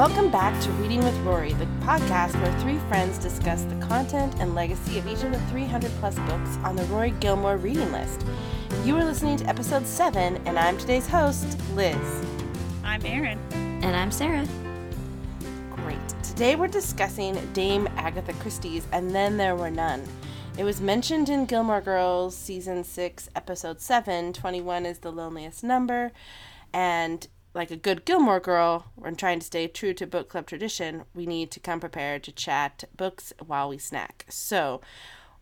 Welcome back to Reading with Rory, the podcast where three friends discuss the content and legacy of each of the 300 plus books on the Rory Gilmore reading list. You are listening to episode 7, and I'm today's host, Liz. I'm Erin. And I'm Sarah. Great. Today we're discussing Dame Agatha Christie's And Then There Were None. It was mentioned in Gilmore Girls season 6, episode 7 21 is the loneliest number. And like a good Gilmore girl, when trying to stay true to book club tradition, we need to come prepared to chat books while we snack. So,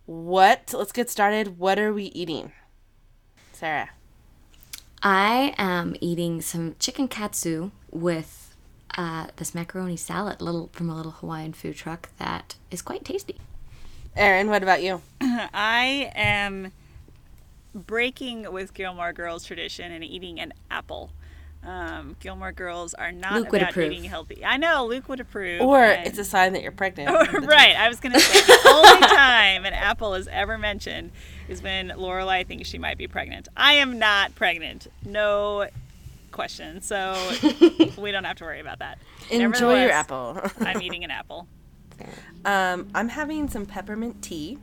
what, let's get started. What are we eating? Sarah. I am eating some chicken katsu with uh, this macaroni salad little from a little Hawaiian food truck that is quite tasty. Erin, what about you? I am breaking with Gilmore Girls tradition and eating an apple. Um, Gilmore Girls are not Luke about approve. eating healthy. I know Luke would approve. Or and- it's a sign that you're pregnant. right. I was gonna say the only time an apple is ever mentioned is when Lorelai thinks she might be pregnant. I am not pregnant. No question. So we don't have to worry about that. Enjoy your apple. I'm eating an apple. Um, I'm having some peppermint tea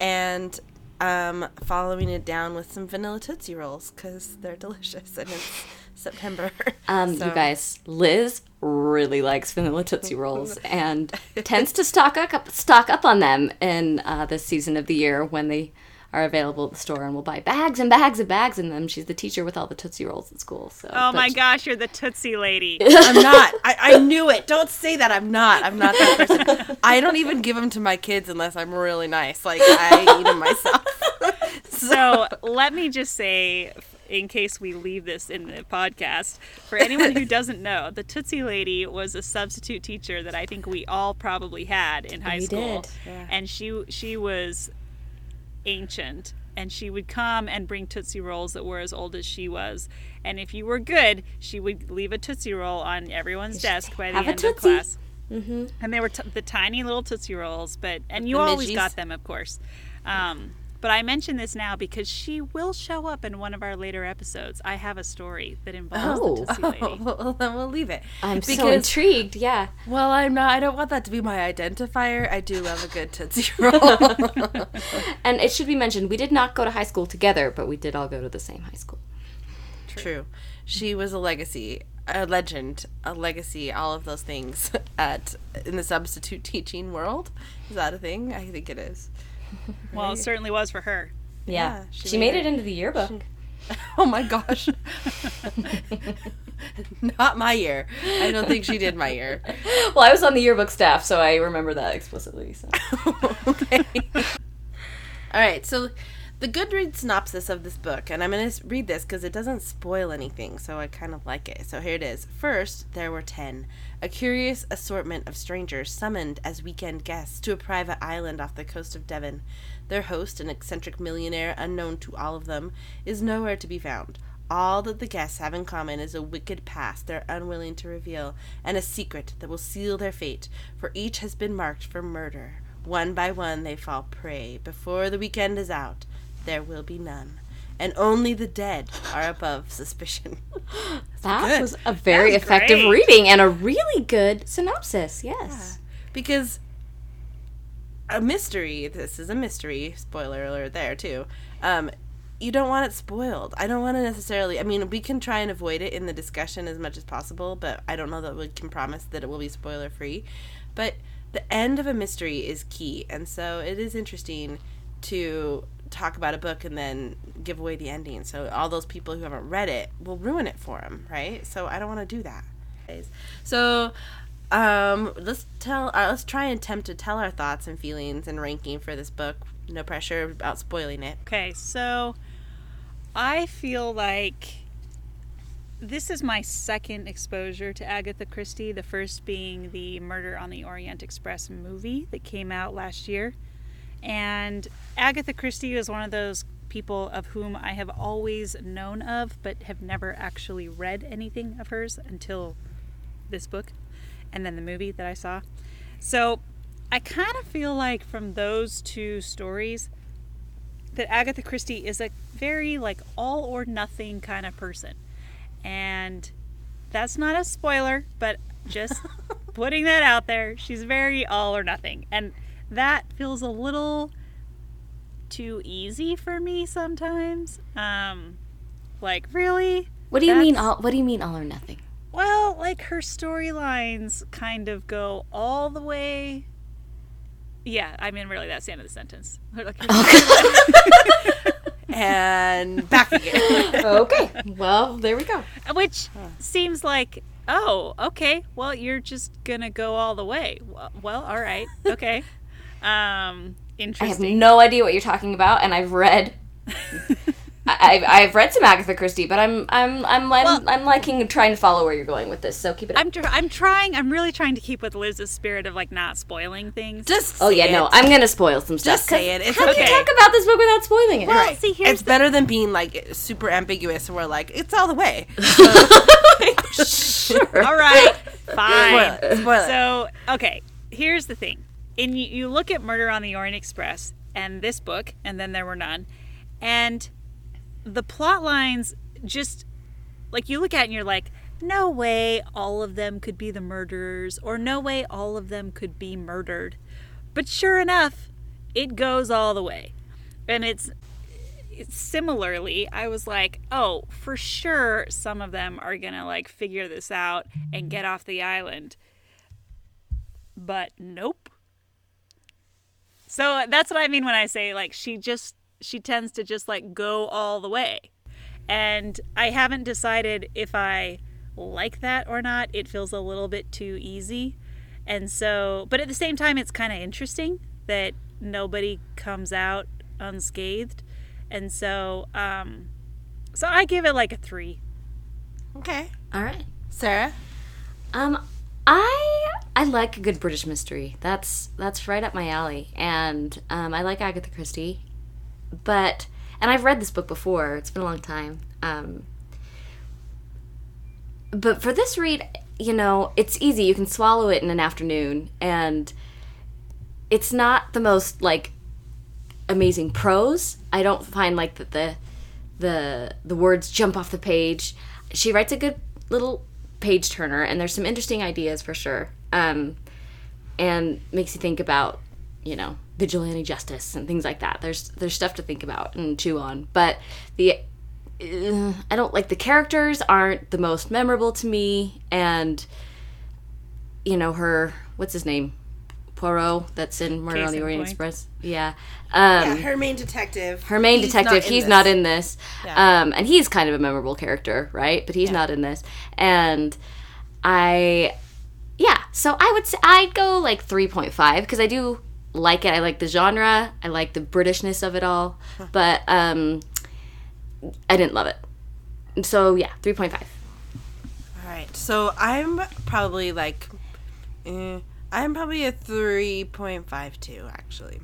and um, following it down with some vanilla Tootsie Rolls because they're delicious and it's September. Um, So- You guys, Liz really likes vanilla Tootsie Rolls and tends to stock up stock up on them in uh, this season of the year when they are available at the store and will buy bags and bags and bags in them. She's the teacher with all the Tootsie Rolls at school. So, Oh but my gosh, you're the Tootsie lady. I'm not. I, I knew it. Don't say that. I'm not. I'm not that person. I don't even give them to my kids unless I'm really nice. Like, I eat them myself. So let me just say, in case we leave this in the podcast, for anyone who doesn't know, the Tootsie Lady was a substitute teacher that I think we all probably had in high We school, did, yeah. and she she was ancient. And she would come and bring Tootsie Rolls that were as old as she was. And if you were good, she would leave a Tootsie Roll on everyone's desk by the end of Tootsie." class. Mm-hmm. And they were t- the tiny little Tootsie Rolls, but and you the always Midgees. got them, of course. Um, but I mention this now because she will show up in one of our later episodes. I have a story that involves Oh. the Tootsie Lady. well, then we'll leave it. I'm so intrigued. Yeah. Well, I'm not. I don't want that to be my identifier. I do love a good Tootsie Roll. And it should be mentioned, we did not go to high school together, but we did all go to the same high school. True. She was a legacy, a legend, a legacy, all of those things at in the substitute teaching world. Is that a thing? I think it is. Well, it certainly was for her. Yeah, she, she made made it into the yearbook. Oh my gosh. Not my year. I don't think she did my year. Well, I was on the yearbook staff, so I remember that explicitly. So. okay. All right. So, the Goodreads synopsis of this book, and I'm going to read this because it doesn't spoil anything, so I kind of like it. So, here it is. First, there were ten. A curious assortment of strangers summoned as weekend guests to a private island off the coast of Devon. Their host, an eccentric millionaire unknown to all of them, is nowhere to be found. All that the guests have in common is a wicked past they're unwilling to reveal, and a secret that will seal their fate, for each has been marked for murder. One by one they fall prey. Before the weekend is out, there will be none. And only the dead are above suspicion. That good. was a very was effective great. reading and a really good synopsis. Yes. because a mystery, this is a mystery, spoiler alert there too. Um, you don't want it spoiled. I don't want to necessarily. I mean, we can try and avoid it in the discussion as much as possible, but I don't know that we can promise that it will be spoiler free. But the end of a mystery is key, and so it is interesting to talk about a book and then give away the ending. So all those people who haven't read it will ruin it for them, right? So I don't want to do that. So um, let's tell. Uh, let's try and attempt to tell our thoughts and feelings and ranking for this book. No pressure about spoiling it. Okay, so I feel like this is my second exposure to Agatha Christie, the first being the Murder on the Orient Express movie that came out last year. And Agatha Christie is one of those people of whom I have always known of, but have never actually read anything of hers until this book and then the movie that I saw. So I kind of feel like from those two stories that Agatha Christie is a very like all or nothing kind of person. And that's not a spoiler, but just putting that out there. She's very all or nothing. And that feels a little too easy for me sometimes. Um like really? What do you mean all what do you mean all or nothing? Well, like her storylines kind of go all the way Yeah, I mean really that's the end of the sentence. Like, her And back again. okay. Well, there we go. Which seems like, oh, okay. Well, you're just gonna go all the way. Well, well all right, okay. Um, interesting. I have no idea what you're talking about, and I've read. I- I've, I've read some Agatha Christie, but I'm I'm I'm I'm, Well- I'm liking trying to follow where you're going with this. So keep it up. I'm tr- I'm trying. I'm really trying to keep with Liz's spirit of like not spoiling things. Just oh yeah, say no. I'm gonna spoil some stuff. Just say 'cause it. It's how do you talk about this book without spoiling it? well, Right. see, here's it's better than being like super ambiguous and we're like, it's all the way. sure. all right, Spoil fine. it. Spoil it. So, okay, here's the thing. In you, look at Murder on the Orient Express and this book, and then there were none, and the plot lines just like you look at and you're like, no way all of them could be the murderers, or no way all of them could be murdered. But sure enough, it goes all the way. And it's, it's similarly, I was like, oh, for sure some of them are going to like figure this out and get off the island. But nope. So that's what I mean when I say like she just she tends to just like go all the way. And I haven't decided if I like that or not. It feels a little bit too easy. And so, but at the same time, it's kind of interesting that nobody comes out unscathed. And so, um, so I give it like a three. okay. All right. Sarah? Um, I I like a good British mystery. That's that's right up my alley, and um, I like Agatha Christie. But and I've read this book before. It's been a long time. Um, but for this read, you know, it's easy. You can swallow it in an afternoon, and it's not the most like amazing prose. I don't find like that the the the words jump off the page. She writes a good little page turner, and there's some interesting ideas for sure. Um, and makes you think about you know vigilante justice and things like that. There's there's stuff to think about and chew on, but the uh, I don't like the characters aren't the most memorable to me, and you know her what's his name Poirot that's in Murder Case on the Orient point. Express. Yeah. Um, Yeah, her main detective. her main He's detective not he's this. not in this Yeah. um and he's kind of a memorable character right but he's not in this and i yeah so i would say i'd go like 3.5 because i do like it i like the genre i like the britishness of it all but um i didn't love it so yeah 3.5 All right. So I'm probably like, eh, I'm probably a 3.52 actually,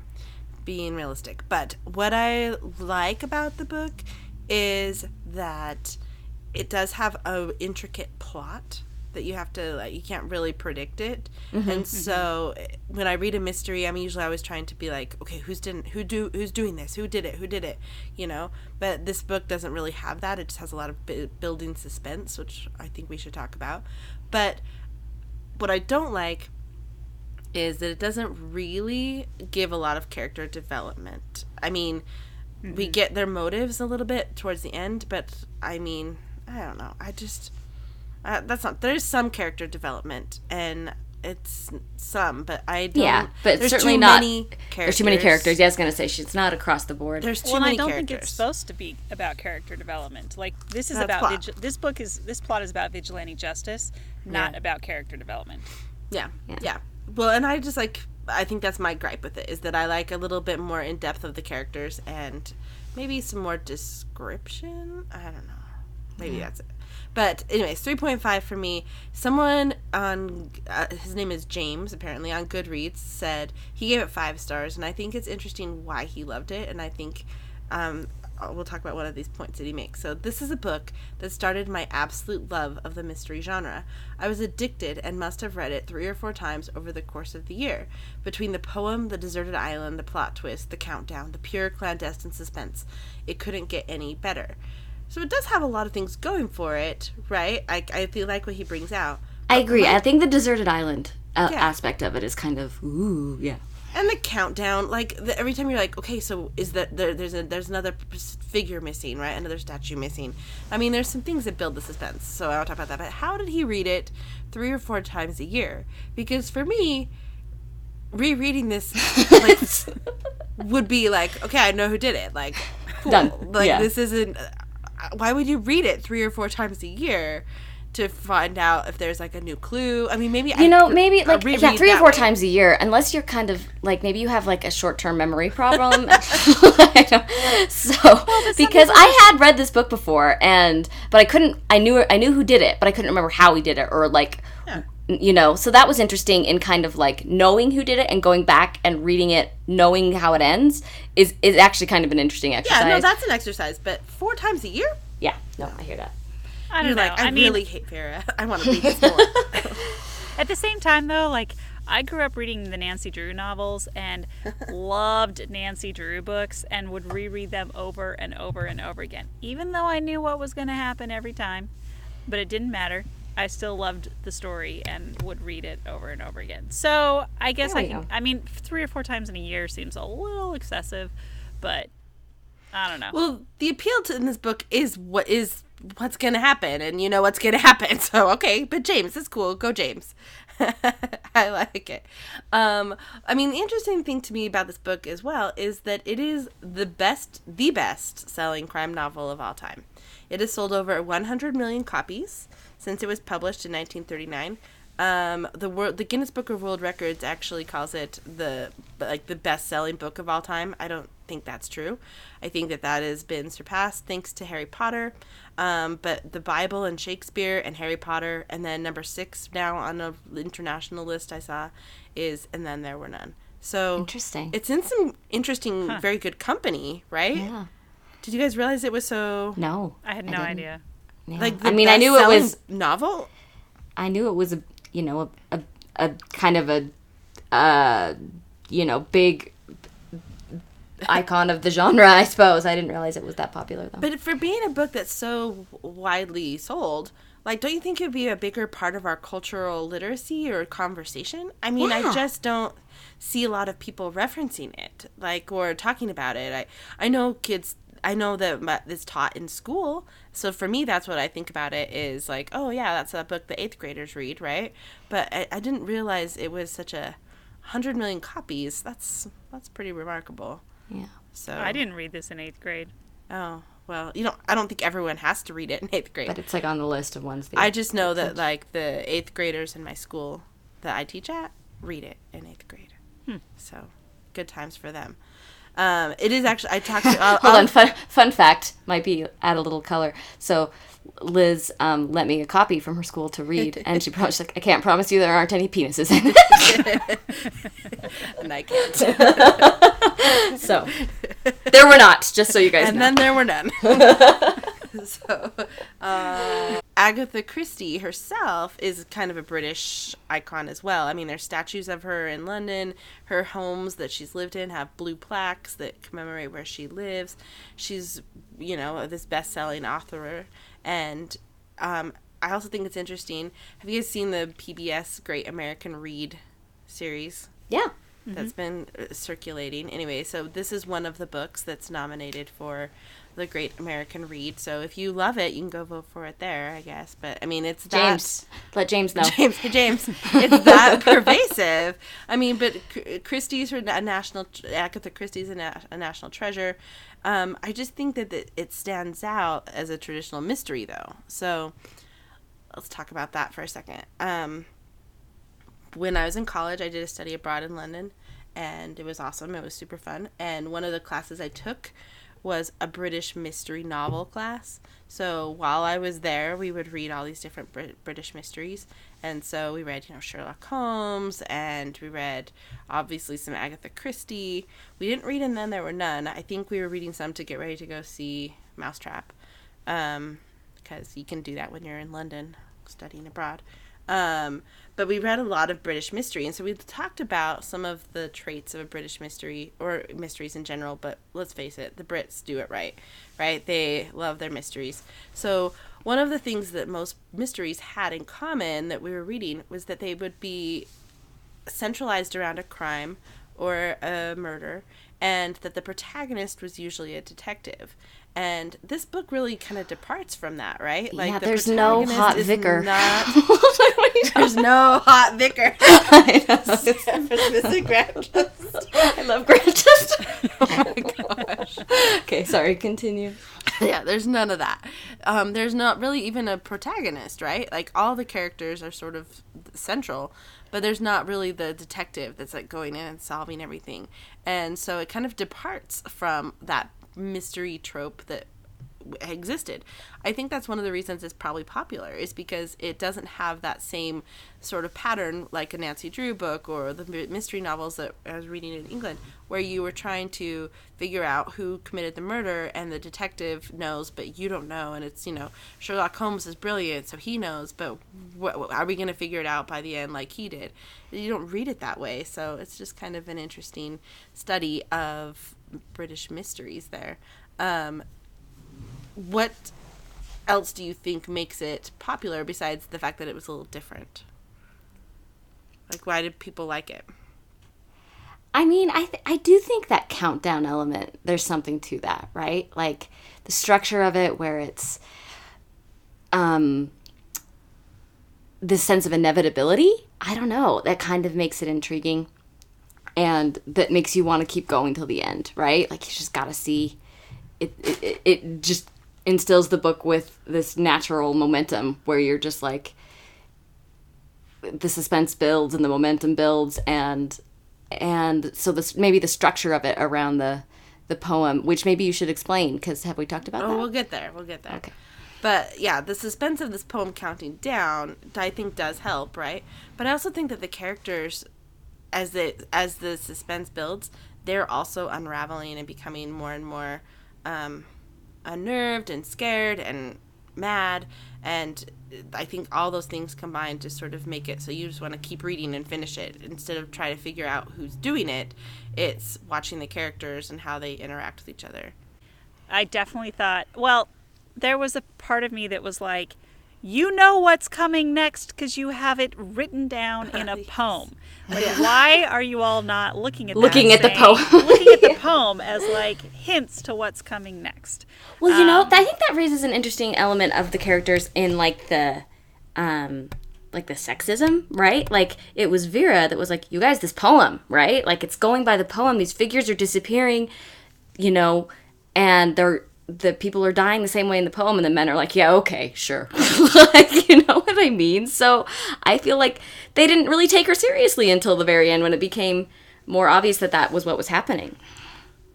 being realistic. But what I like about the book is that it does have a intricate plot that you have to like you can't really predict it. And so eh, when i read a mystery i'm usually always trying to be like okay who's didn't who do who's doing this? Who did it? Who did it? You know? But this book doesn't really have that. It just has a lot of bu- building suspense which i think we should talk about. But what i don't like is that it doesn't really give a lot of character development i mean we get their motives a little bit towards the end but i mean i don't know i just uh, that's not there's some character development and it's some but i don't yeah but there's certainly too not many there's too many characters yeah i was gonna say she's not across the board there's too well, and I don't characters think it's supposed to be about character development. Like this is That's about plot. vigi- this book is this plot is about vigilante justice, not Yeah. about character development. Yeah, yeah. Well, and I just like I think that's my gripe with it is that I like a little bit more in depth of the characters and maybe some more description. I don't know. Maybe that's it. But anyways, three point five for me. Someone on uh, his name is James apparently on Goodreads said he gave it five stars, and I think it's interesting why he loved it, and I think um, we'll talk about one of these points that he makes. So, this is a book that started my absolute love of the mystery genre. I was addicted and must have read it three or four times over the course of the year. Between the poem, the deserted island, the plot twist, the countdown, the pure clandestine suspense, it couldn't get any better. So it does have a lot of things going for it, right? I, I feel like what he brings out. I agree. I think the deserted island uh, Yeah. aspect of it is kind of ooh, yeah. And the countdown, like the, every time you're like, okay, so is that there, there's a there's another figure missing, right? Another statue missing. I mean, there's some things that build the suspense. So I won't talk about that. But how did he read it three or four times a year? Because for me, rereading this like, would be like, okay, I know who did it. Like, cool. Done. Like Yeah. this isn't. uh, Why would you read it three or four times a year? To find out if there's like a new clue. I mean, maybe You know, I, maybe like yeah, three or four way. times a year, unless you're kind of like maybe you have like a short term memory problem. I so because I had read this book before, and but I couldn't. I knew I knew who did it, but I couldn't remember how he did it or like. You know, so that was interesting in kind of like knowing who did it and going back and reading it, knowing how it ends is is actually kind of an interesting exercise. Yeah, no, that's an exercise. But four times a year, yeah, no, I hear that. I don't you're know. like, I, I mean, really hate Farah. I want to read this more. At the same time, though, like I grew up reading the Nancy Drew novels and loved Nancy Drew books and would reread them over and over and over again, even though I knew what was going to happen every time. But it didn't matter. I still loved the story and would read it over and over again. So I guess I can. go. I mean, three or four times in a year seems a little excessive, but I don't know. well, the appeal to in this book is what is what's going to happen, and you know what's going to happen. So okay, but James is cool. Go James. I like it. Um, I mean, the interesting thing to me about this book as well is that it is the best, the best selling crime novel of all time. It has sold over 100 million copies since it was published in 1939. Um, the world, the Guinness Book of World Records actually calls it the like the best-selling book of all time. I don't think that's true. I think that that has been surpassed thanks to Harry Potter. Um, but the Bible and Shakespeare and Harry Potter, and then number six now on a international list I saw is and then there were none. So Interesting. It's in some interesting, very good company, right? Yeah. Did you guys realize it was so No, I had no didn't. idea. Yeah. like? I mean, I knew it was. novel. I knew it was a you know a a, a kind of a uh you know big icon of the genre. I suppose I didn't realize it was that popular though. But for being a book that's so widely sold, like, don't you think it'd be a bigger part of our cultural literacy or conversation? I mean, I just don't see a lot of people referencing it, like, or talking about it. I, I know kids. I know that it's taught in school, so for me, that's what I think about it. Is like, oh yeah, that's a book the eighth graders read, right? But I, I didn't realize it was such a hundred million copies. That's that's pretty remarkable. Yeah. So I didn't read this in eighth grade. Oh well, you know, I don't think everyone has to read it in eighth grade. But it's like on the list of ones. That I just know that like the eighth graders in my school that I teach at read it in eighth grade. Hmm. So good times for them. Um, it is actually I talked to. I'll, Hold I'll- on, fun, fun fact might be add a little color. So Liz um, lent me a copy from her school to read, and she promised like I can't promise you there aren't any penises in it. and I can't. so there were not. Just so you guys and know. then there were none. so, uh, Agatha Christie herself is kind of a British icon as well. I mean, there's statues of her in London. Her homes that she's lived in have blue plaques that commemorate where she lives. She's, you know, this best-selling author, and um, I also think it's interesting. Have you guys seen the PBS Great American Read series? yeah. that's been uh, circulating. Anyway, so this is one of the books that's nominated for the Great American Read. So if you love it, you can go vote for it there, I guess. But I mean, it's that James, let James know. James, James, it's that pervasive. I mean, but Christie's a national Agatha Christie's a, na- a national treasure. Um, I just think that it, it stands out as a traditional mystery, though. So let's talk about that for a second. Um, when I was in college, I did a study abroad in London, and it was awesome. It was super fun. And one of the classes I took was a British mystery novel class. So while I was there, we would read all these different Brit- British mysteries. And so we read, you know, Sherlock Holmes, and we read obviously some Agatha Christie. We didn't read And Then There Were None. I think we were reading some to get ready to go see Mousetrap, um, because you can do that when you're in London studying abroad. Um, but we read a lot of British mystery, and so we talked about some of the traits of a British mystery or mysteries in general. But let's face it, the Brits do it right, right? They love their mysteries. So one of the things that most mysteries had in common that we were reading was that they would be centralized around a crime or a murder, and that the protagonist was usually a detective. And this book really kind of departs from that, right? Yeah, the there's no hot vicar. not- there's no hot vicar. I know. Mrs. Grantchester. I love Grantchester. oh my gosh. Okay, sorry, continue. yeah, there's none of that. Um, there's not really even a protagonist, right? Like all the characters are sort of central, but there's not really the detective that's like going in and solving everything. And so it kind of departs from that mystery trope that existed. I think that's one of the reasons it's probably popular is because it doesn't have that same sort of pattern like a Nancy Drew book or the mystery novels that I was reading in England where you were trying to figure out who committed the murder and the detective knows but you don't know and it's you know Sherlock Holmes is brilliant so he knows but what are we going to figure it out by the end like he did you don't read it that way so it's just kind of an interesting study of British mysteries there um, what else do you think makes it popular besides the fact that it was a little different? Like, why did people like it? I mean, I th- I do think that countdown element. There's something to that, right? Like the structure of it, where it's um the sense of inevitability. I don't know. That kind of makes it intriguing, and that makes you want to keep going till the end, right? Like you just got to see. It it- it just instills the book with this natural momentum where you're just like the suspense builds and the momentum builds and and so this maybe the structure of it around the the poem which maybe you should explain because have we talked about Oh, that we'll get there. We'll get there. Okay. But yeah, the suspense of this poem counting down, I think, does help, right? But I also think that the characters, as it as the suspense builds, they're also unraveling and becoming more and more um, unnerved and scared and mad. And I think all those things combined to sort of make it so you just want to keep reading and finish it instead of trying to figure out who's doing it. It's watching the characters and how they interact with each other. I definitely thought, well, there was a part of me that was like, you know what's coming next because you have it written down in a poem. Like, why are you all not looking at that Looking at the poem. looking at the poem as like hints to what's coming next. well you know Um, i think that raises an interesting element of the characters in like the um like the sexism right like it was vera that was like you guys this poem right like it's going by the poem these figures are disappearing you know and they're the people are dying the same way in the poem and the men are like yeah okay sure like you know what i mean so i feel like they didn't really take her seriously until the very end when it became more obvious that that was what was happening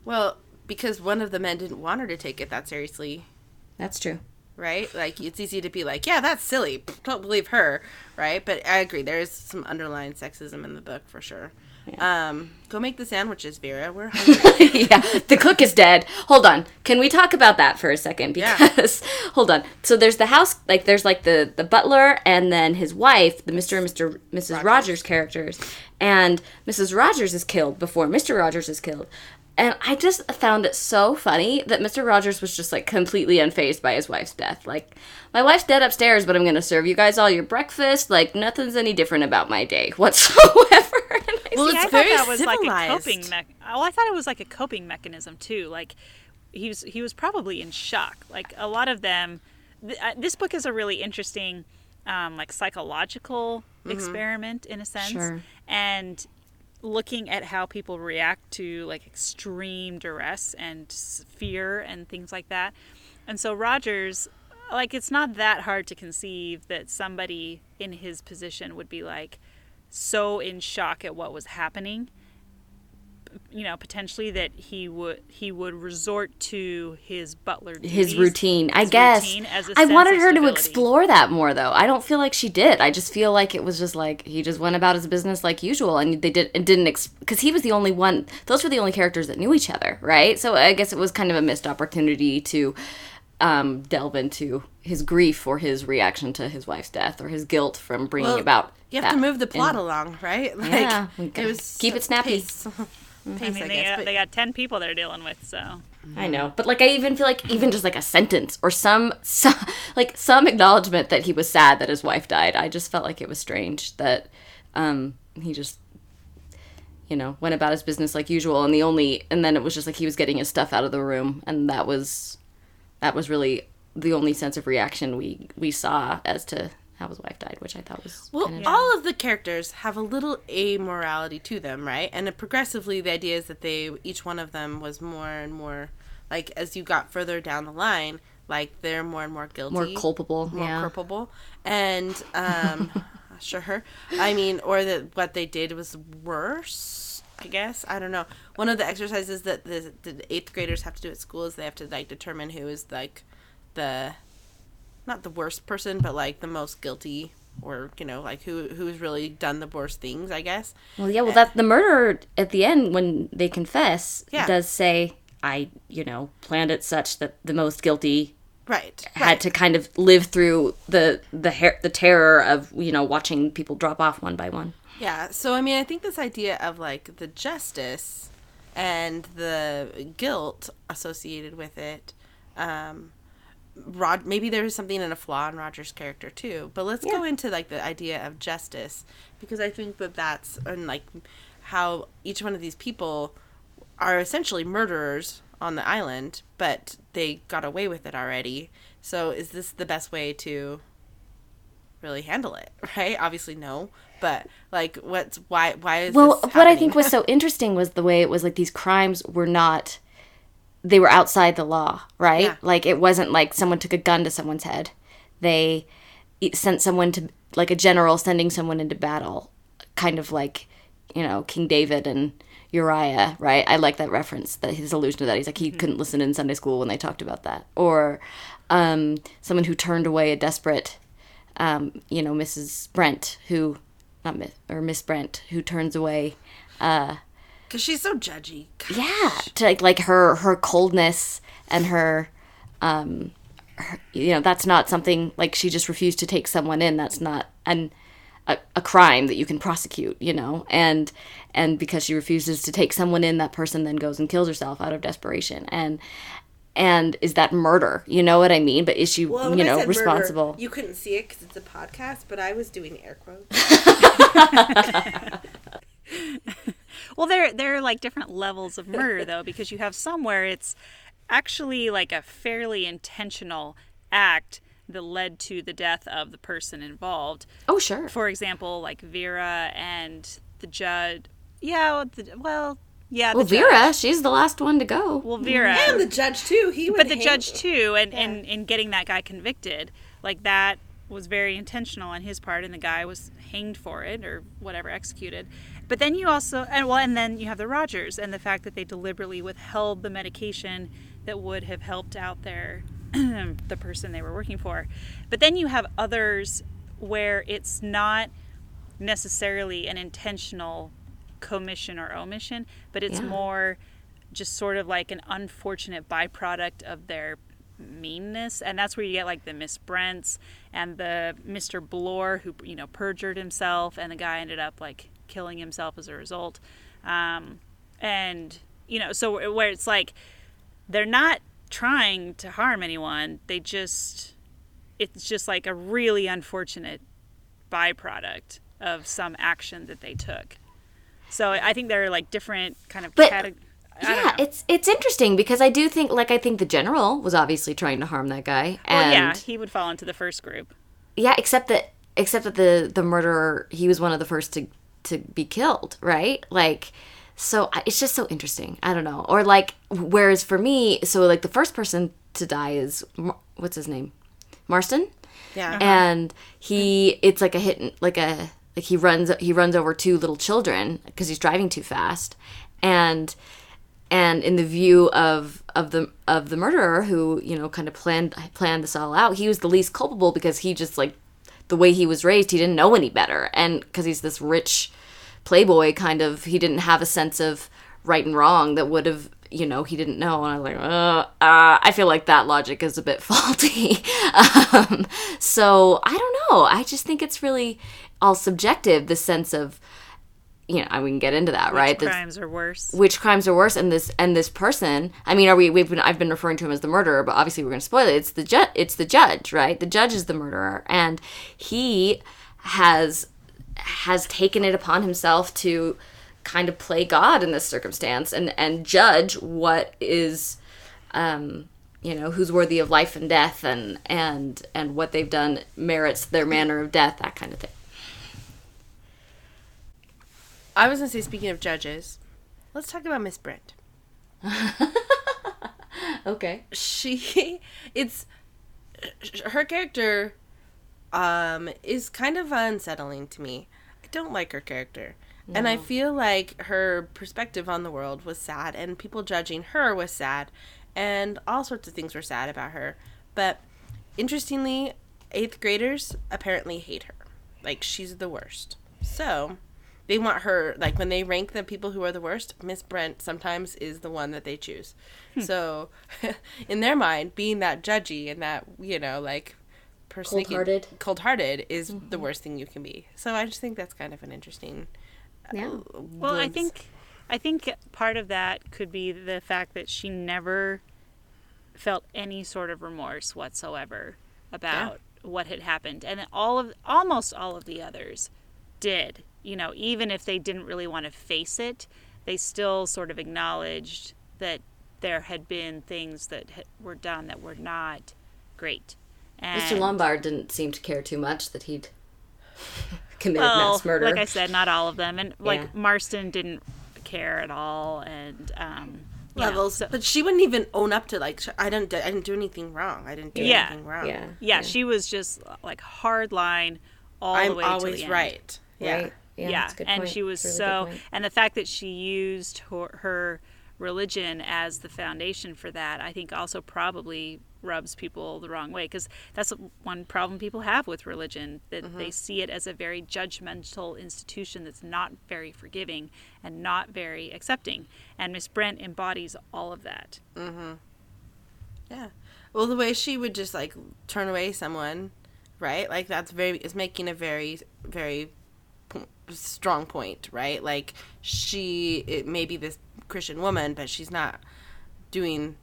Well, because one of the men didn't want her to take it that seriously, that's true right? Like it's easy to be like, yeah, that's silly. Don't believe her, right? But I agree. There is some underlying sexism in the book for sure. Um, go make the sandwiches, Vera. We're hungry. yeah, the cook is dead. Hold on. Can we talk about that for a second? Yeah. Because hold on. So there's the house, like there's like the the butler and then his wife, the Mr. and Mr. Mrs. Rogers. characters, and Mrs. Rogers is killed before Mr. Rogers is killed. And I just found it so funny that Mr. Rogers was just like completely unfazed by his wife's death. Like, my wife's dead upstairs, but I'm gonna serve you guys all your breakfast. Like, nothing's any different about my day whatsoever. Well, See, it's I very thought that was like a coping me- oh, I thought it was like a coping mechanism too. Like he was he was probably in shock. Like a lot of them th- uh, this book is a really interesting um, like psychological experiment in a sense. Sure. And looking at how people react to like extreme duress and fear and things like that. And so Rogers like it's not that hard to conceive that somebody in his position would be like so in shock at what was happening you know potentially that he would he would resort to his butler his duties, routine. I his guess. routine I wanted her to explore that more, though. I don't feel like she did. I just feel like it was just like he just went about his business like usual, and they did and didn't because he was the only one. Those were the only characters that knew each other, right? So I guess it was kind of a missed opportunity to um, delve into his grief or his reaction to his wife's death or his guilt from bringing Well, about. You have to move the plot in- along, right? Like, Yeah, it was keep it snappy. Pace, I mean, I they, guess, got, but- they got 10 people they're dealing with, so. I know, but like I even feel like even just like a sentence or some, some like some acknowledgement that he was sad that his wife died. I just felt like it was strange that um, he just you know went about his business like usual, and the only and then it was just like he was getting his stuff out of the room, and that was that was really the only sense of reaction we we saw as to how his wife died, which I thought was Well, kind of all of the characters have a little amorality to them, right? And progressively, the idea is that they each one of them was more and more like as you got further down the line, like they're more and more guilty, more culpable. more yeah. culpable, and um, sure, I mean, or that what they did was worse. I guess I don't know. One of the exercises that the, the eighth graders have to do at school is they have to like determine who is like the not the worst person, but like the most guilty, or you know, like who who's really done the worst things. I guess. Well, yeah. Well, that the murderer at the end when they confess Yeah. does say, "I, you know, planned it such that the most guilty Right. had right. to kind of live through the the her- the terror of you know watching people drop off one by one." Yeah. So I mean, I think this idea of like the justice and the guilt associated with it. Um, Rod, maybe there's something in a flaw in Roger's character too. But let's go into like the idea of justice because I think that that's and like how each one of these people are essentially murderers on the island, but they got away with it already. So is this the best way to really handle it? Right? Obviously, no. But like, what's why? Why is Well, what I think was so interesting was the way it was like these crimes were not they were outside the law, right? Yeah. Like it wasn't like someone took a gun to someone's head. They sent someone to like a general sending someone into battle, kind of like, you know, King David and Uriah, right? I like that reference, that his allusion to that. He's like he couldn't listen in Sunday school when they talked about that. Or um, someone who turned away a desperate um, you know, Mrs. Brent, who, not Miss, or Miss Brent, who turns away, because she's so judgy. yeah, to like, like her, her coldness and her, um, her, you know, that's not something, like, she just refused to take someone in. That's not an, a, a crime that you can prosecute, you know, and, and because she refuses to take someone in, that person then goes and kills herself out of desperation. And, and is that murder? You know what I mean? But is she, you know, responsible? you couldn't see it because it's a podcast, but I was doing air quotes. Well, there there are like different levels of murder though, because you have some where it's actually like a fairly intentional act that led to the death of the person involved. oh, sure. For example, like Vera and the judge. Yeah, well, the, well yeah. The Well, judge. Vera, she's the last one to go. Well, Vera. and the judge too. He but the judge too and, and and getting that guy convicted like that was very intentional on his part and the guy was hanged for it or whatever executed but then you also and well and then you have the rogers and the fact that they deliberately withheld the medication that would have helped out their the person they were working for but then you have others where it's not necessarily an intentional commission or omission but it's Yeah. more just sort of like an unfortunate byproduct of their meanness and that's where you get like the miss brents and the mr blore who you know perjured himself and the guy ended up like killing himself as a result um, and you know so where it's like they're not trying to harm anyone they just it's just like a really unfortunate byproduct of some action that they took so i think there are like different kind of But- cate- yeah, know. it's it's interesting because I do think like I think the general was obviously trying to harm that guy. well, And yeah he would fall into the first group yeah, except that except that the the murderer he was one of the first to to be killed, right? Like so I- it's just so interesting. I don't know. Or like whereas for me, so like the first person to die is what's his name? Marston? Yeah. Uh-huh. and he it's like a hit and- like a like he runs he runs over two little children because he's driving too fast. And and in the view of of the of the murderer who you know kind of planned planned this all out he was the least culpable because he just like the way he was raised he didn't know any better. And because he's this rich playboy kind of he didn't have a sense of right and wrong that would have you know, he didn't know. And I was like, uh, uh, I feel like that logic is a bit faulty. um, so I don't know. I just think it's really all subjective, the sense of, you know, we can get into that, right? Which The- crimes are worse? which crimes are worse and this and this person i mean are we we've been i've been referring to him as the murderer but obviously we're going to spoil it it's the judge it's the judge right the judge is the murderer and he has has taken it upon himself to kind of play god in this circumstance and and judge what is um you know who's worthy of life and death and and and what they've done merits their manner of death that kind of thing I was gonna say, speaking of judges, let's talk about Miss Brent. okay She, it's her character, um, is kind of unsettling to me. I don't like her character. And I feel like her perspective on the world was sad, and people judging her was sad, and all sorts of things were sad about her. But interestingly, eighth graders apparently hate her. Like, she's the worst. So, they want her, like, when they rank the people who are the worst, Miss Brent sometimes is the one that they choose. Hmm. So, in their mind, being that judgy and that, you know, like, person Cold-hearted. cold hearted is the mm-hmm. worst thing you can be. So, I just think that's kind of an interesting. Yeah uh, Well, I think I think part of that could be the fact that she never felt any sort of remorse whatsoever about what had happened, and all of almost all of the others did. You know, even if they didn't really want to face it, they still sort of acknowledged that there had been things that were done that were not great. And, Mr. Lombard didn't seem to care too much that he'd committed well, mass murder. like I said, not all of them, and like Yeah. Marston didn't care at all, and um, you know, levels, so- but she wouldn't even own up to like I didn't I didn't do anything wrong. I didn't do Yeah. anything wrong. yeah, yeah, she was just like hard line all the I'm way to always the end. right. Yeah. right. Yeah, Yeah, that's a good and point. she was really so, and the fact that she used her, her religion as the foundation for that, I think also probably rubs people the wrong way because that's one problem people have with religion that Mm-hmm. they see it as a very judgmental institution that's not very forgiving and not very accepting. And Miss Brent embodies all of that. Mm-hmm. Yeah. Well, the way she would just like turn away someone, right? Like that's very is making a very very strong point, right? Like she it may be this Christian woman, but she's not doing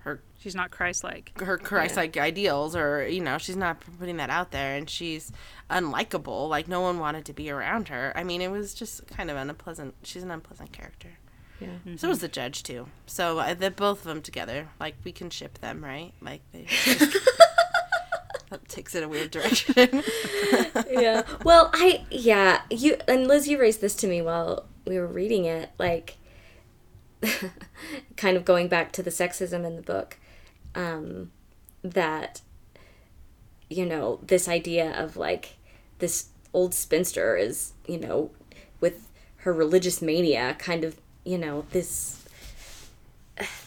her She's not Christ-like. her Christ-like ideals, or you know, she's not putting that out there, and she's unlikable. Like no one wanted to be around her. I mean, it was just kind of an unpleasant. She's an unpleasant character. Yeah. So was the judge too. So uh, the both of them together, like we can ship them, right? Like they just, that takes it a weird direction. yeah. Well, I yeah, you and Liz you raised this to me while we were reading it like kind of going back to the sexism in the book um that you know, this idea of like this old spinster is, you know, with her religious mania kind of, you know, this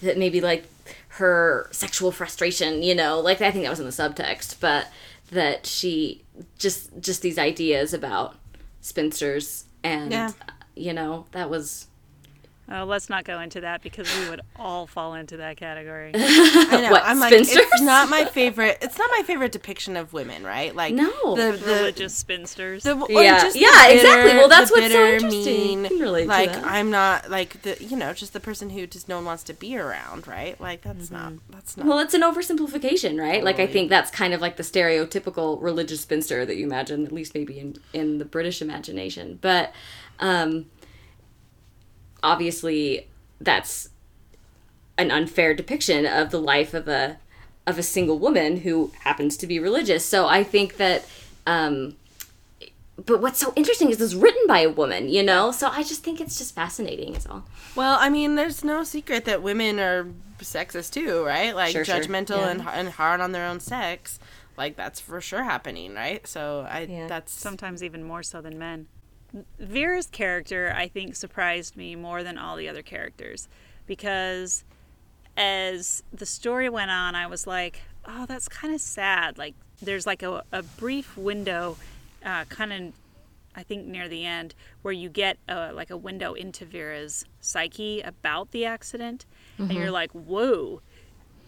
that maybe like her sexual frustration, you know, like I think that was in the subtext, but that she just just these ideas about spinsters and Yeah. you know, that was Uh, let's not go into that because we would all fall into that category. I know. What, I'm like, spinsters? it's not my favorite. It's not my favorite depiction of women, right? Like No. the the. Religious spinsters. the or Yeah. just the Yeah, exactly. Well, that's the what's so bitter, interesting. Mean, You can relate to like. I'm not like the you know just the person who just no one wants to be around, right? Like that's not that's not well, it's an oversimplification, right? Like I think that's kind of like the stereotypical religious spinster that you imagine, at least maybe in in the British imagination. But um obviously that's an unfair depiction of the life of a of a single woman who happens to be religious. So I think that um but what's so interesting is it's written by a woman, you know? So I just think it's just fascinating is all. Well, I mean, there's no secret that women are sexist too, right? Like Sure, sure. judgmental Yeah. and and hard on their own sex. Like that's for sure happening, right? So I Yeah. that's sometimes even more so than men. Vera's character, I think, surprised me more than all the other characters because as the story went on, I was like, oh, that's kind of sad. Like, there's like a, a brief window, uh, kind of I think near the end, where you get a, like a window into Vera's psyche about the accident, and mm-hmm. you're like, whoa,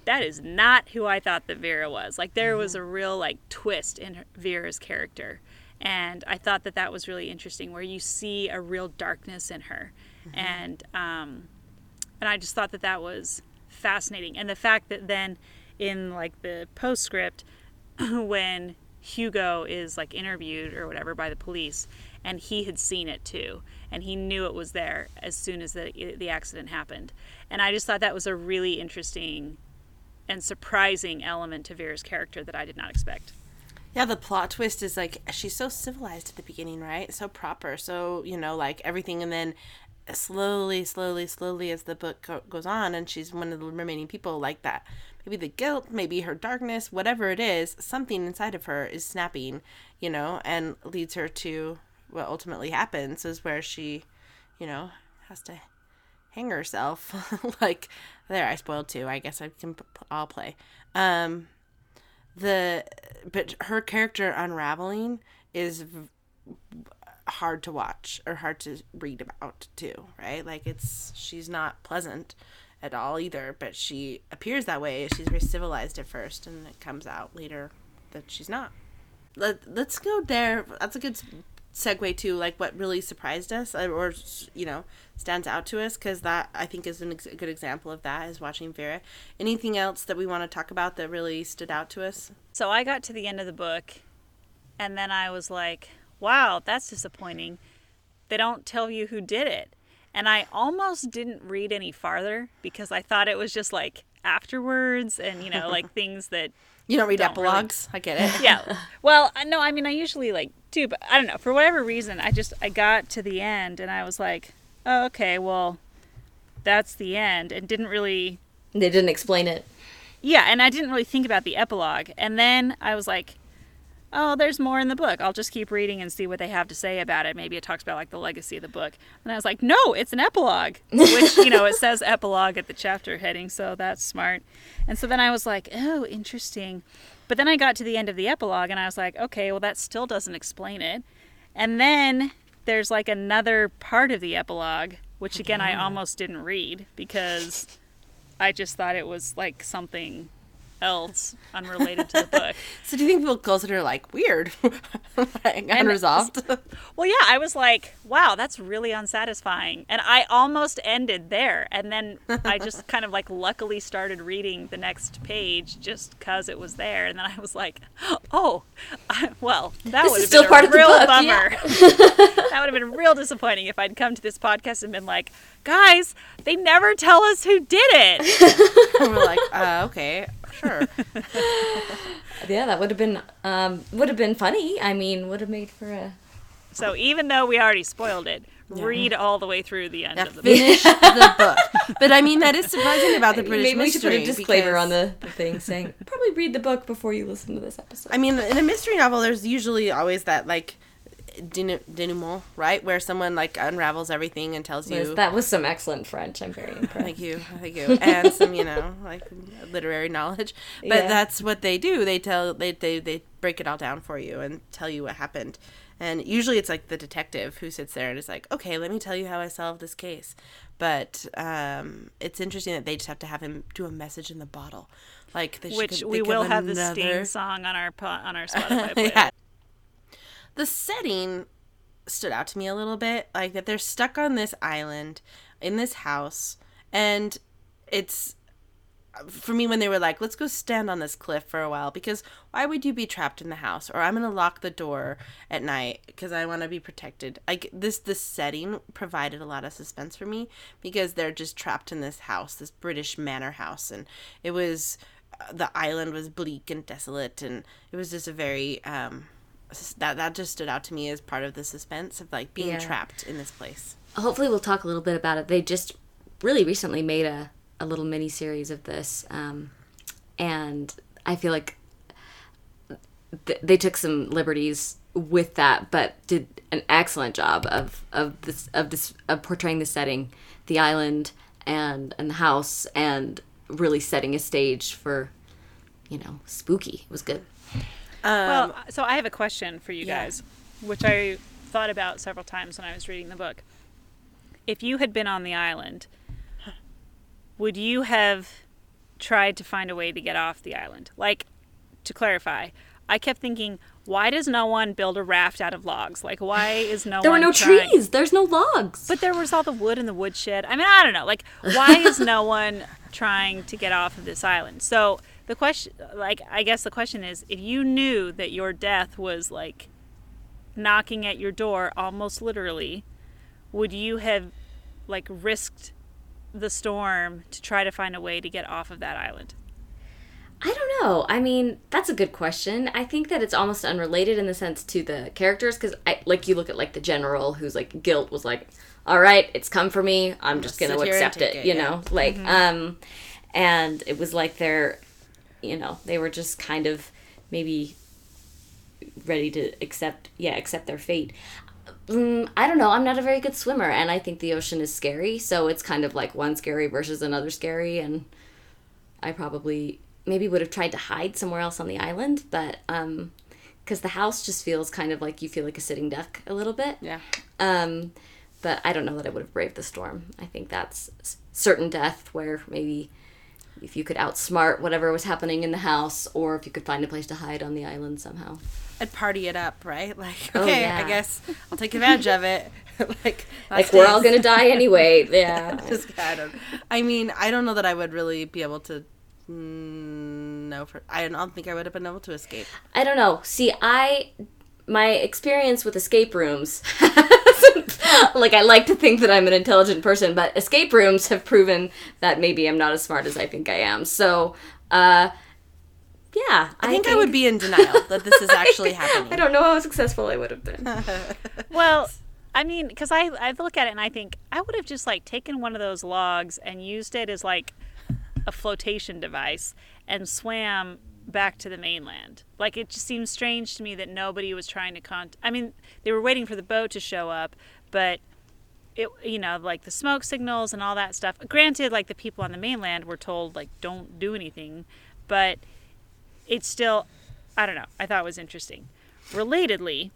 that is not who I thought that Vera was. Like there mm-hmm. was a real like twist in her, Vera's character, and I thought that that was really interesting, where you see a real darkness in her, and um, and I just thought that that was fascinating, and the fact that then in like the postscript when Hugo is like interviewed or whatever by the police, and he had seen it too, and he knew it was there as soon as the the accident happened, and I just thought that was a really interesting and surprising element to Vera's character that I did not expect. Yeah, the plot twist is like she's so civilized at the beginning, right? So proper, so you know, like everything, and then slowly, slowly, slowly, as the book go- goes on, and she's one of the remaining people like that. Maybe the guilt, maybe her darkness, whatever it is, something inside of her is snapping, you know, and leads her to what ultimately happens is where she, you know, has to hang herself. like there, I spoiled too. I guess I can. I'll play. Um, the but her character unraveling is v- hard to watch or hard to read about too right? Like it's she's not pleasant at all either but she appears that way. She's very civilized at first and it comes out later that she's not. Let, let's go there. That's a good segue to like what really surprised us uh, or you know stands out to us because that i think is an ex- a good example of that is watching vera anything else that we want to talk about that really stood out to us So I got to the end of the book, and then I was like, wow, that's disappointing. They don't tell you who did it. And I almost didn't read any farther because I thought it was just like afterwards and, you know, like things that you don't read Don't really- epilogues i get it yeah. Well, no, I mean, I usually like do, but I don't know. For whatever reason, I just I got to the end and I was like, oh, okay, well, that's the end, and didn't really, They didn't explain it. yeah, and I didn't really think about the epilogue. And then I was like, oh, there's more in the book. I'll just keep reading and see what they have to say about it. Maybe it talks about like the legacy of the book. And I was like, no, it's an epilogue, which you know it says epilogue at the chapter heading, so that's smart. And so then I was like, oh, interesting. But then I got to the end of the epilogue and I was like, okay, well, that still doesn't explain it. And then there's like another part of the epilogue, which again, I almost didn't read because I just thought it was like something else unrelated to the book. So do you think people consider it are like weird, like, unresolved? Well, yeah, I was like, wow, that's really unsatisfying. And I almost ended there. And then I just kind of like luckily started reading the next page just because it was there. And then I was like, oh, I, well, that have still been part a of the real book, bummer. yeah. that would have been real disappointing if I'd come to this podcast and been like, guys, they never tell us who did it. and we're like, uh, okay, sure. Yeah, that would have been um, would have been funny. I mean, would have made for a so even though we already spoiled it, read all the way through the end Yeah, of the book. finish the book. But I mean, that is surprising about the British Maybe we should put a disclaimer because- on the, the thing saying probably read the book before you listen to this episode. I mean, in a mystery novel, there's usually always that like denu- denouement, right, where someone like unravels everything and tells you. that was some excellent French. I'm very impressed. Thank you, thank you, and some you know like literary knowledge. But Yeah. that's what they do. They tell they, they they break it all down for you and tell you what happened. And usually it's like the detective who sits there and is like, "Okay, let me tell you how I solved this case." But um, it's interesting that they just have to have him do a message in the bottle, like they Which we will of have the another- Sting song on our po- on our Spotify playlist. yeah. The setting stood out to me a little bit, like that they're stuck on this island in this house, and it's for me when they were like, "Let's go stand on this cliff for a while," because why would you be trapped in the house? Or I'm gonna lock the door at night because I want to be protected. Like this, this setting provided a lot of suspense for me because they're just trapped in this house, this British manor house, and it was the island was bleak and desolate, and it was just a very um, that that just stood out to me as part of the suspense of like being Yeah. trapped in this place. Hopefully, we'll talk a little bit about it. They just really recently made a, a little mini series of this, um, and I feel like th- they took some liberties with that, but did an excellent job of of this of this of portraying the setting, the island and and the house, and really setting a stage for, you know, spooky. It was good. Um, Well, so I have a question for you yeah. guys, which I thought about several times when I was reading the book. If you had been on the island, would you have tried to find a way to get off the island? Like, to clarify, I kept thinking, why does no one build a raft out of logs? Like, why is no one? There were no trying- trees. There's no logs. But there was all the wood in the woodshed. I mean, I don't know. Like, why is no one trying to get off of this island? So the question, like, I guess the question is, if you knew that your death was like knocking at your door, almost literally, would you have like risked the storm to try to find a way to get off of that island? I don't know. I mean, that's a good question. I think that it's almost unrelated in the sense to the characters because, like, you look at like the general who's like guilt was like, all right, it's come for me. I'm just sit gonna accept it, it, you yeah. know, like, um, and it was like they're, you know, they were just kind of maybe ready to accept, yeah, accept their fate. Mm, I don't know. I'm not a very good swimmer, and I think the ocean is scary. So it's kind of like one scary versus another scary, and I probably maybe would have tried to hide somewhere else on the island, but um, because the house just feels kind of like you feel like a sitting duck a little bit. Yeah. Um, but I don't know that I would have braved the storm. I think that's certain death where maybe if you could outsmart whatever was happening in the house, or if you could find a place to hide on the island somehow. I'd party it up, right? Like, Oh, okay, yeah. I guess I'll take advantage of it. like, Like we're all gonna die anyway. Yeah. Just, I don't. I mean, I don't know that I would really be able to. Mm, no, for I don't think I would have been able to escape. I don't know. See, I my experience with escape rooms. like I like to think that I'm an intelligent person, but escape rooms have proven that maybe I'm not as smart as I think I am. So, uh yeah, I think I would be in denial that this is actually happening. I don't know how successful I would have been. Well, I mean, because I I look at it and I think I would have just like taken one of those logs and used it as like a flotation device and swam back to the mainland. Like it just seems strange to me that nobody was trying to con. I mean, they were waiting for the boat to show up, but it you know like the smoke signals and all that stuff. Granted, like the people on the mainland were told like don't do anything, but it's still I don't know. I thought it was interesting. Relatedly,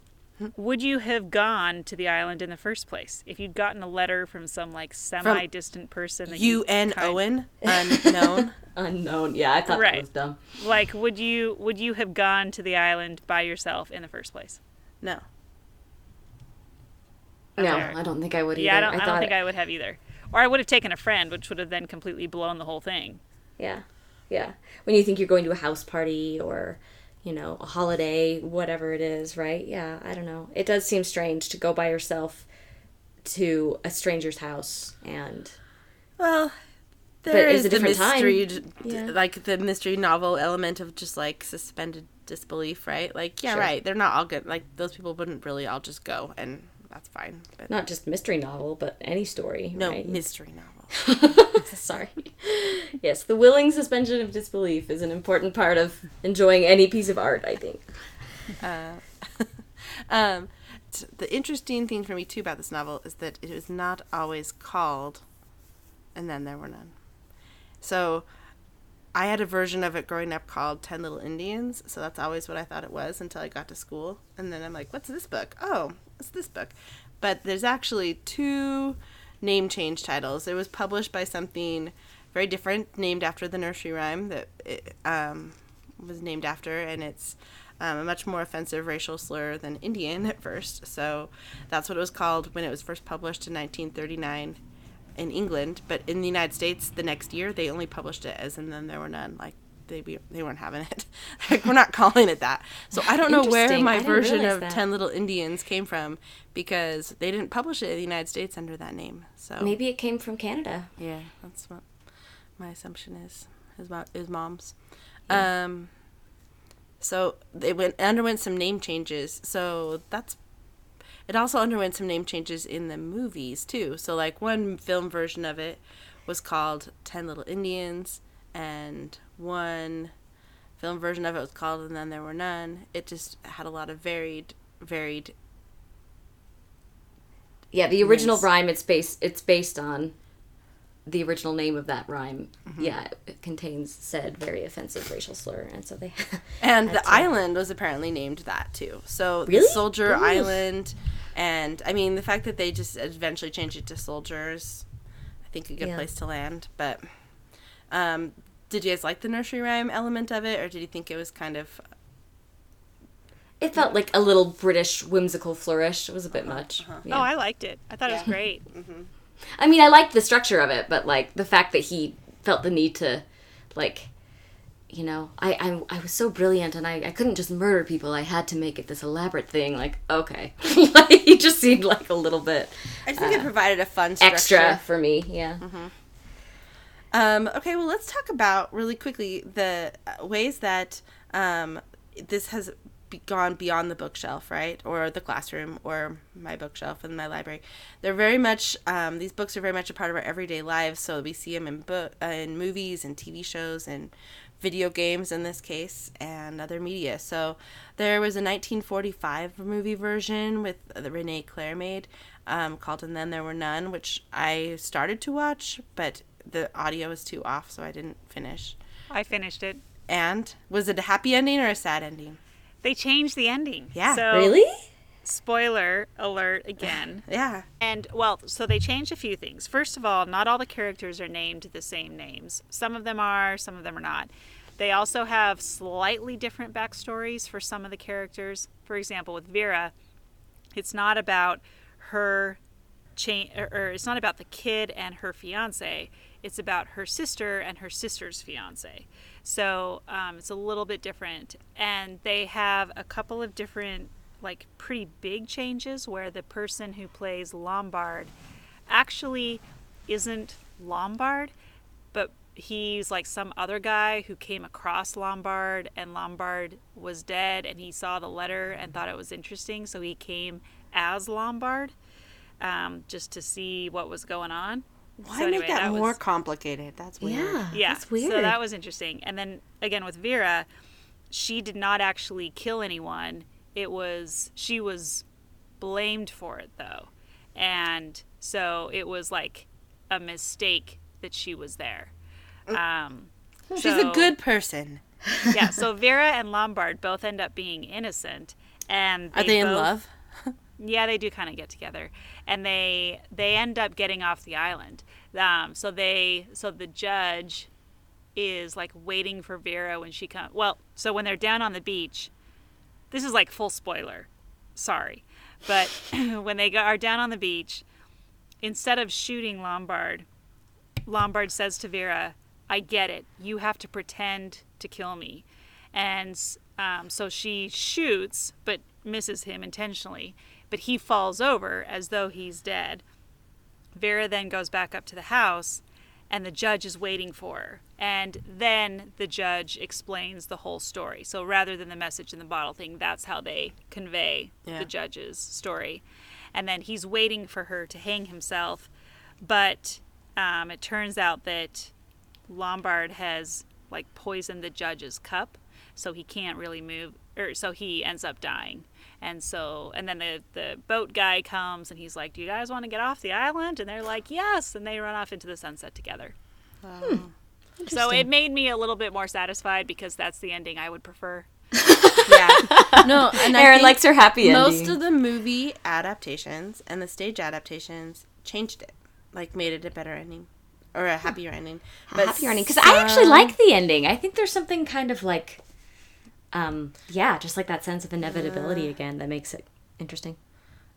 would you have gone to the island in the first place if you'd gotten a letter from some like semi-distant person that U you N kind- Owen unknown. Unknown. Yeah, I thought Right. that was dumb. like would you would you have gone to the island by yourself in the first place No. No, Okay. I don't think I would either. yeah i don't i, don't think it- i would have either or i would have taken a friend which would have then completely blown the whole thing Yeah. Yeah. When you think you're going to a house party or, you know, a holiday, whatever it is, right? Yeah, I don't know. It does seem strange to go by yourself to a stranger's house and Well, But there it's is a the mystery, d- Yeah. like the mystery novel element of just like suspended disbelief, right? Like, yeah, Sure. right. They're not all good. Like those people wouldn't really all just go, and that's fine. But not just mystery novel, but any story, no right? mystery novel. Sorry. Yes, the willing suspension of disbelief is an important part of enjoying any piece of art, I think. Uh, um, t- the interesting thing for me too about this novel is that it was not always called, and then there were none. So, I had a version of it growing up called Ten Little Indians. So that's always what I thought it was until I got to school, and then I'm like, "What's this book? Oh, it's this book." But there's actually two name change titles. It was published by something very different, named after the nursery rhyme that it um, was named after, and it's um, a much more offensive racial slur than Indian at first. So that's what it was called when it was first published in 1939 in England. But in the United States, the next year they only published it as "and then there were none." Like they be, they weren't having it. like we're not calling it that. So I don't know where my version of that. Ten Little Indians came from because they didn't publish it in the United States under that name. So Maybe it came from Canada. yeah, that's what my assumption is. Is mo- is mom's. Um. So they went underwent some name changes. So that's. It also underwent some name changes in the movies too. So like one film version of it was called Ten Little Indians, and one film version of it was called And Then There Were None. It just had a lot of varied, varied. Yeah, the original Yes. rhyme it's based it's based on the original name of that rhyme. Yeah, it contains said very offensive racial slur, and so they. And the to- island was apparently named that too. So the Really? Soldier Ooh. Island And I mean, the fact that they just eventually changed it to soldiers, I think a good Yeah. place to land. But um, did you guys like the nursery rhyme element of it, or did you think it was kind of It felt like a little British whimsical flourish. It was a bit uh-huh, much. Uh-huh. Yeah. Oh, I liked it. I thought it was great. Mm-hmm. I mean, I liked the structure of it, but like the fact that he felt the need to, like, you know, I I, I was so brilliant and I, I couldn't just murder people. I had to make it this elaborate thing. Like, okay, like, he just seemed like a little bit I just think it uh, provided a fun structure. extra for me. Yeah. Mm-hmm. Um, okay, well, let's talk about really quickly the ways that um, this has gone beyond the bookshelf, right, or the classroom, or my bookshelf in my library. They're very much um, these books are very much a part of our everyday lives. So we see them in book, uh, in movies and TV shows and video games in this case and other media. So there was a 1945 movie version with uh, René Clair made um, called "And Then There Were None," which I started to watch, but the audio was too off, so I didn't finish. I finished it. And was it a happy ending or a sad ending? They changed the ending. Yeah. So, Really? Spoiler alert again. Yeah. And well, so they changed a few things. First of all, not all the characters are named the same names. Some of them are, some of them are not. They also have slightly different backstories for some of the characters. For example, with Vera, it's not about her change, or, or it's not about the kid and her fiance. It's about her sister and her sister's fiance. So um, it's a little bit different. And they have a couple of different, like, pretty big changes where the person who plays Lombard actually isn't Lombard, but he's like some other guy who came across Lombard and Lombard was dead and he saw the letter and thought it was interesting. So he came as Lombard um, just to see what was going on. Why So anyway, make that, that more was- complicated? That's weird. Yeah. yeah, That's weird. So that was interesting. And then again with Vera, she did not actually kill anyone. It was she was blamed for it though, and so it was like a mistake that she was there. Um, She's a good person. yeah. So Vera and Lombard both end up being innocent, and Are they in love? yeah, they do kind of get together, and they they end up getting off the island. Um, so they so the judge is like waiting for Vera when she comes. Well, so when they're down on the beach, this is like full spoiler. Sorry, but when they are down on the beach, instead of shooting Lombard, Lombard says to Vera, "I get it. You have to pretend to kill me," and um, so she shoots, but misses him intentionally. But he falls over as though he's dead. Vera then goes back up to the house, and the judge is waiting for her. And then the judge explains the whole story. So rather than the message in the bottle thing, that's how they convey Yeah. the judge's story. And then he's waiting for her to hang himself, but um, it turns out that Lombard has like poisoned the judge's cup, so he can't really move, or so he ends up dying. And so, and then the the boat guy comes and he's like, "Do you guys want to get off the island?" And they're like, "Yes," and they run off into the sunset together. Hmm. So it made me a little bit more satisfied because that's the ending I would prefer. Yeah. No, and I Erin think likes her happy ending. most of the movie adaptations and the stage adaptations changed it, like made it a better ending or a happier ending. a happier ending because I actually like the ending. I think there's something kind of like, um, yeah, just like that sense of inevitability again that makes it interesting.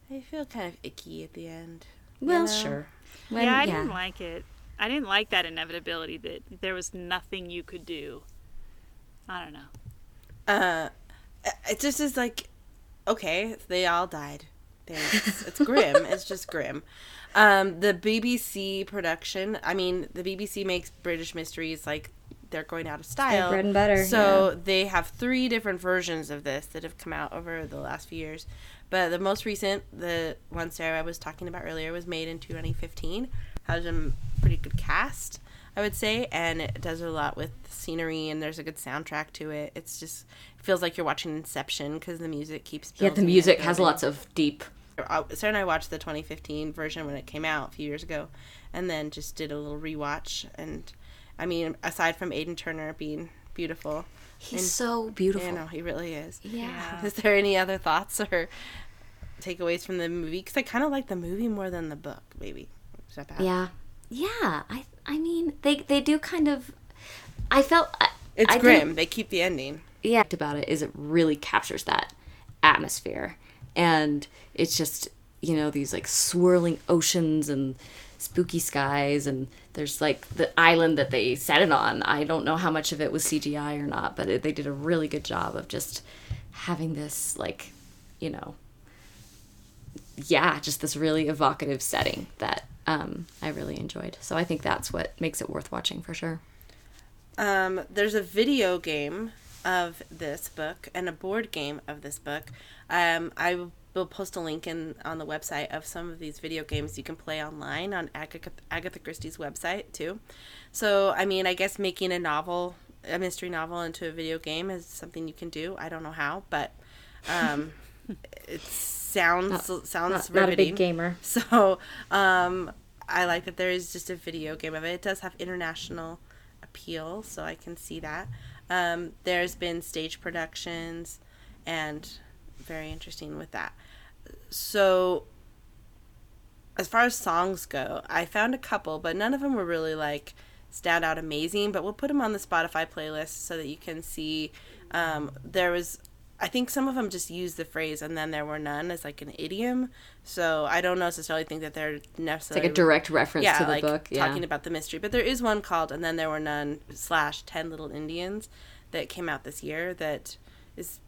I feel kind of icky at the end. Well, know? sure. When- yeah, I didn't like it. I didn't like that inevitability that there was nothing you could do. I don't know. Uh, it just is like, okay, they all died. It's, it's grim. it's just grim. Um, the BBC production. I mean, the BBC makes British mysteries like they're going out of style. bread and butter, So they have three different versions of this that have come out over the last few years. But the most recent, the one Sarah was talking about earlier, was made in 2015. Has a pretty good cast, I would say, and it does a lot with scenery and there's a good soundtrack to it. It's just it feels like you're watching Inception because the music keeps. Yeah, the music has lots of deep. Uh, Sarah and I watched the 2015 version when it came out a few years ago, and then just did a little rewatch. And I mean, aside from Aidan Turner being beautiful, He's And- so beautiful. you know, he really is. Yeah. Is there any other thoughts or takeaways from the movie because I kind of like the movie more than the book. Maybe is that bad? Yeah, yeah. I I mean, they they do kind of. I felt I- It's I grim. They keep the ending. yeah about it is it really captures that atmosphere and it's just you know these like swirling oceans and spooky skies and there's like the island that they set it on. I don't know how much of it was cgi or not but it, they did a really good job of just having this like you know yeah just this really evocative setting that um, i really enjoyed. So i think that's what makes it worth watching for sure. Um, there's a video game of this book and a board game of this book. Um, I will post a link in on the website of some of these video games you can play online on Agatha, Agatha Christie's website too. So, I mean, I guess making a novel, a mystery novel, into a video game is something you can do. I don't know how, but um, it sounds sounds not, riveting. gamer So, um, I like that there is just a video game of it. It does have international appeal, so I can see that. Um, there's been stage productions, and very interesting with that. So, as far as songs go, I found a couple, but none of them were really like stand out amazing. But we'll put them on the Spotify playlist so that you can see. Um, there was, I think some of them just used the phrase "and then there were none" as like an idiom. So I don't necessarily think that they're it's necessarily like a direct reference yeah, to the like book yeah talking about the mystery. But there is one called "And Then There Were None" slash Ten Little Indians that came out this year that is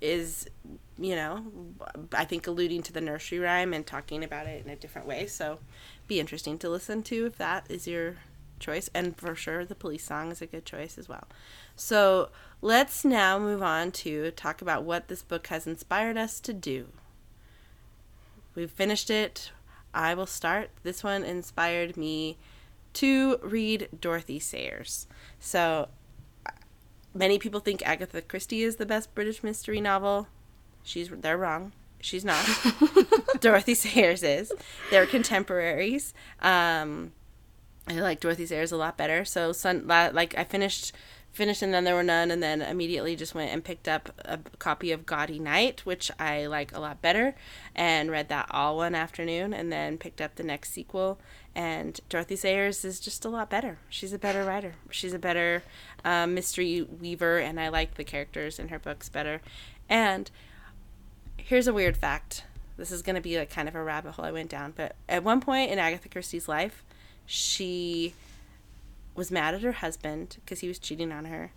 is you know I think alluding to the nursery rhyme and talking about it in a different way. So be interesting to listen to if that is your choice. And for sure, the police song is a good choice as well. So let's now move on to talk about what this book has inspired us to do. We've finished it. I will start. This one inspired me to read Dorothy Sayers. So many people think Agatha Christie is the best British mystery novel. She's they're wrong. She's not. Dorothy Sayers is. They're contemporaries. Um, I like Dorothy Sayers a lot better. So, sun, like I finished, finished, and then there were none, and then immediately just went and picked up a copy of Gaudy Night, which I like a lot better, and read that all one afternoon, and then picked up the next sequel. And Dorothy Sayers is just a lot better. She's a better writer. She's a better um, mystery weaver, and I like the characters in her books better. And here's a weird fact. This is going to be like kind of a rabbit hole I went down, but at one point in Agatha Christie's life, she was mad at her husband because he was cheating on her.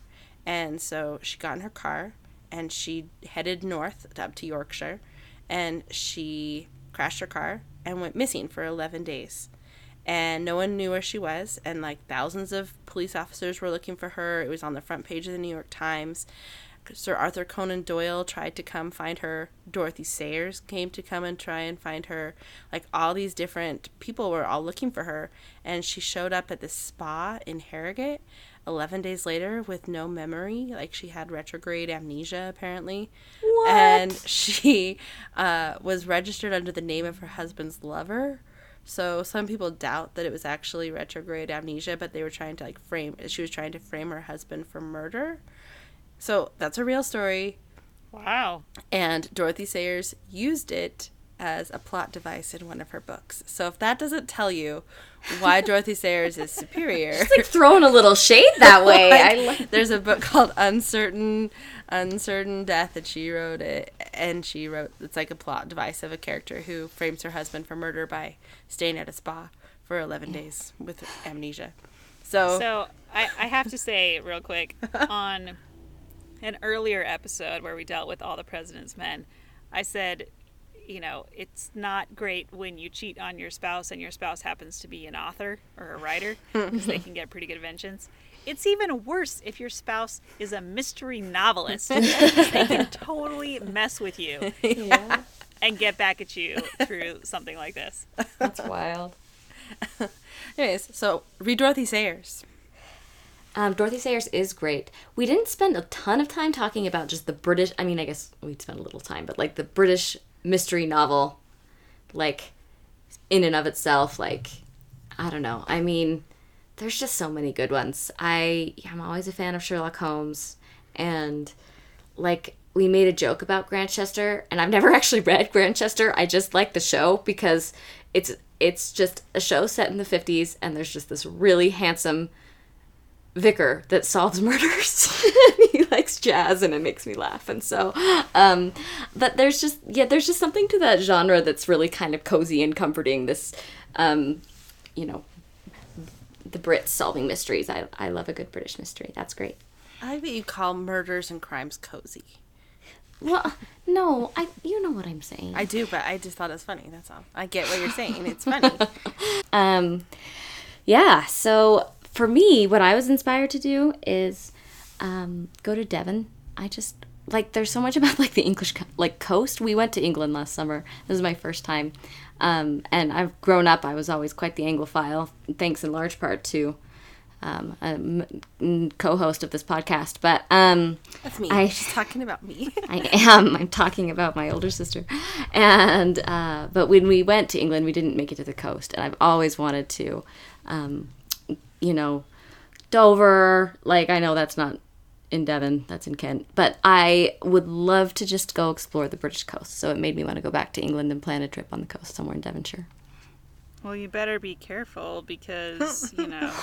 And so she got in her car and she headed north up to Yorkshire and she crashed her car and went missing for 11 days. And no one knew where she was. And like thousands of police officers were looking for her. It was on the front page of the New York Times. Sir Arthur Conan Doyle tried to come find her. Dorothy Sayers came to come and try and find her. Like all these different people were all looking for her. And she showed up at this spa in Harrogate 11 days later with no memory. Like she had retrograde amnesia, apparently. What? And she uh, was registered under the name of her husband's lover. So some people doubt that it was actually retrograde amnesia, but they were trying to like frame. She was trying to frame her husband for murder. So that's a real story, Wow. and Dorothy Sayers used it as a plot device in one of her books. So if that doesn't tell you why Dorothy Sayers is superior, It's like throwing a little shade that way i like there's a book called Uncertain Uncertain Death that she wrote it and she wrote it's like a plot device of a character who frames her husband for murder by staying at a spa for 11 days with amnesia. So, So I, I have to say real quick on an earlier episode where we dealt with all the president's men, I said, you know, it's not great when you cheat on your spouse and your spouse happens to be an author or a writer because they can get pretty good vengeance. It's even worse if your spouse is a mystery novelist. they can totally mess with you and get back at you through something like this. that's wild anyways, so read Dorothy Sayers. Um, Dorothy Sayers is great. We didn't spend a ton of time talking about just the British. I mean, I guess we'd spend a little time, but like the British mystery novel, like in and of itself, like I don't know. I mean, there's just so many good ones. I I'm always a fan of Sherlock Holmes, and like we made a joke about Grantchester, and I've never actually read Grantchester. I just like the show because it's it's just a show set in the 50s, and there's just this really handsome vicar that solves murders. he likes jazz and it makes me laugh. And so, um, but there's just, yeah, there's just something to that genre that's really kind of cozy and comforting. This, um, you know, the Brits solving mysteries. I, I love a good British mystery. That's great. I like that you call murders and crimes cozy. Well, no, I, you know what I'm saying. I do, but I just thought it was funny. That's all. I get what you're saying. It's funny. um, yeah. So for me, what I was inspired to do is um, go to Devon. I just like there's so much about like the English like coast. We went to England last summer. This is my first time, um, and I've grown up. I was always quite the Anglophile, thanks in large part to um, a m- co-host of this podcast. But um, that's me. I, She's talking about me. I am. I'm talking about my older sister. And uh, but when we went to England, we didn't make it to the coast, and I've always wanted to. Um, you know, Dover. Like I know that's not in Devon, that's in Kent. But I would love to just go explore the British coast. So it made me want to go back to England and plan a trip on the coast somewhere in Devonshire. Well, you better be careful because, you know,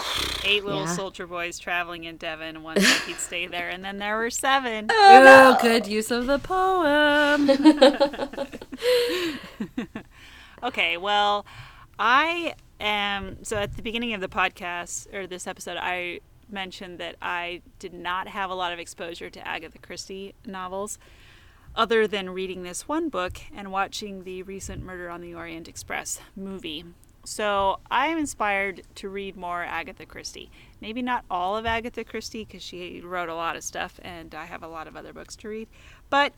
eight little yeah. soldier boys traveling in Devon, one week he'd stay there, and then there were seven. Oh, no. Oh, good use of the poem. okay, well, I am. So at the beginning of the podcast, or this episode, I mentioned that I did not have a lot of exposure to Agatha Christie novels other than reading this one book and watching the recent Murder on the Orient Express movie. So I'm inspired to read more Agatha Christie. Maybe not all of Agatha Christie because she wrote a lot of stuff and I have a lot of other books to read, but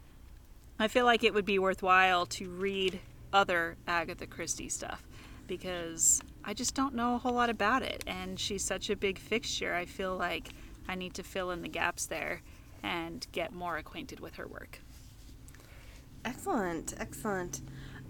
I feel like it would be worthwhile to read other Agatha Christie stuff because I just don't know a whole lot about it. And she's such a big fixture. I feel like I need to fill in the gaps there and get more acquainted with her work. Excellent, excellent.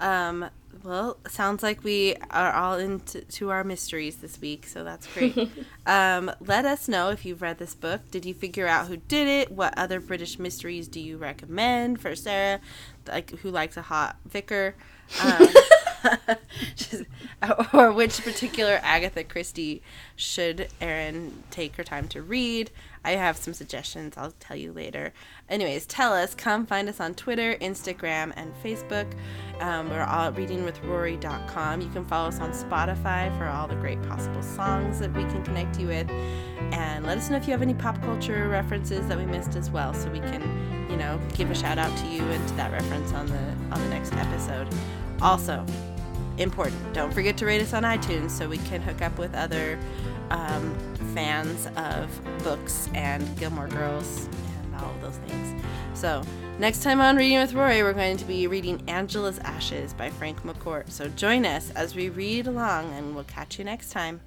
Um, well, sounds like we are all into our mysteries this week, so that's great. um, let us know if you've read this book. Did you figure out who did it? What other British mysteries do you recommend for Sarah, like who likes a hot vicar? Um, just, or which particular Agatha Christie should Erin take her time to read? I have some suggestions. I'll tell you later. Anyways, tell us. Come find us on Twitter, Instagram, and Facebook. Um, we're all at readingwithrory.com. You can follow us on Spotify for all the great possible songs that we can connect you with. And let us know if you have any pop culture references that we missed as well, so we can, you know, give a shout out to you and to that reference on the on the next episode. Also, important. Don't forget to rate us on iTunes so we can hook up with other um, fans of books and Gilmore Girls and all of those things. So, next time on Reading with Rory, we're going to be reading Angela's Ashes by Frank McCourt. So, join us as we read along, and we'll catch you next time.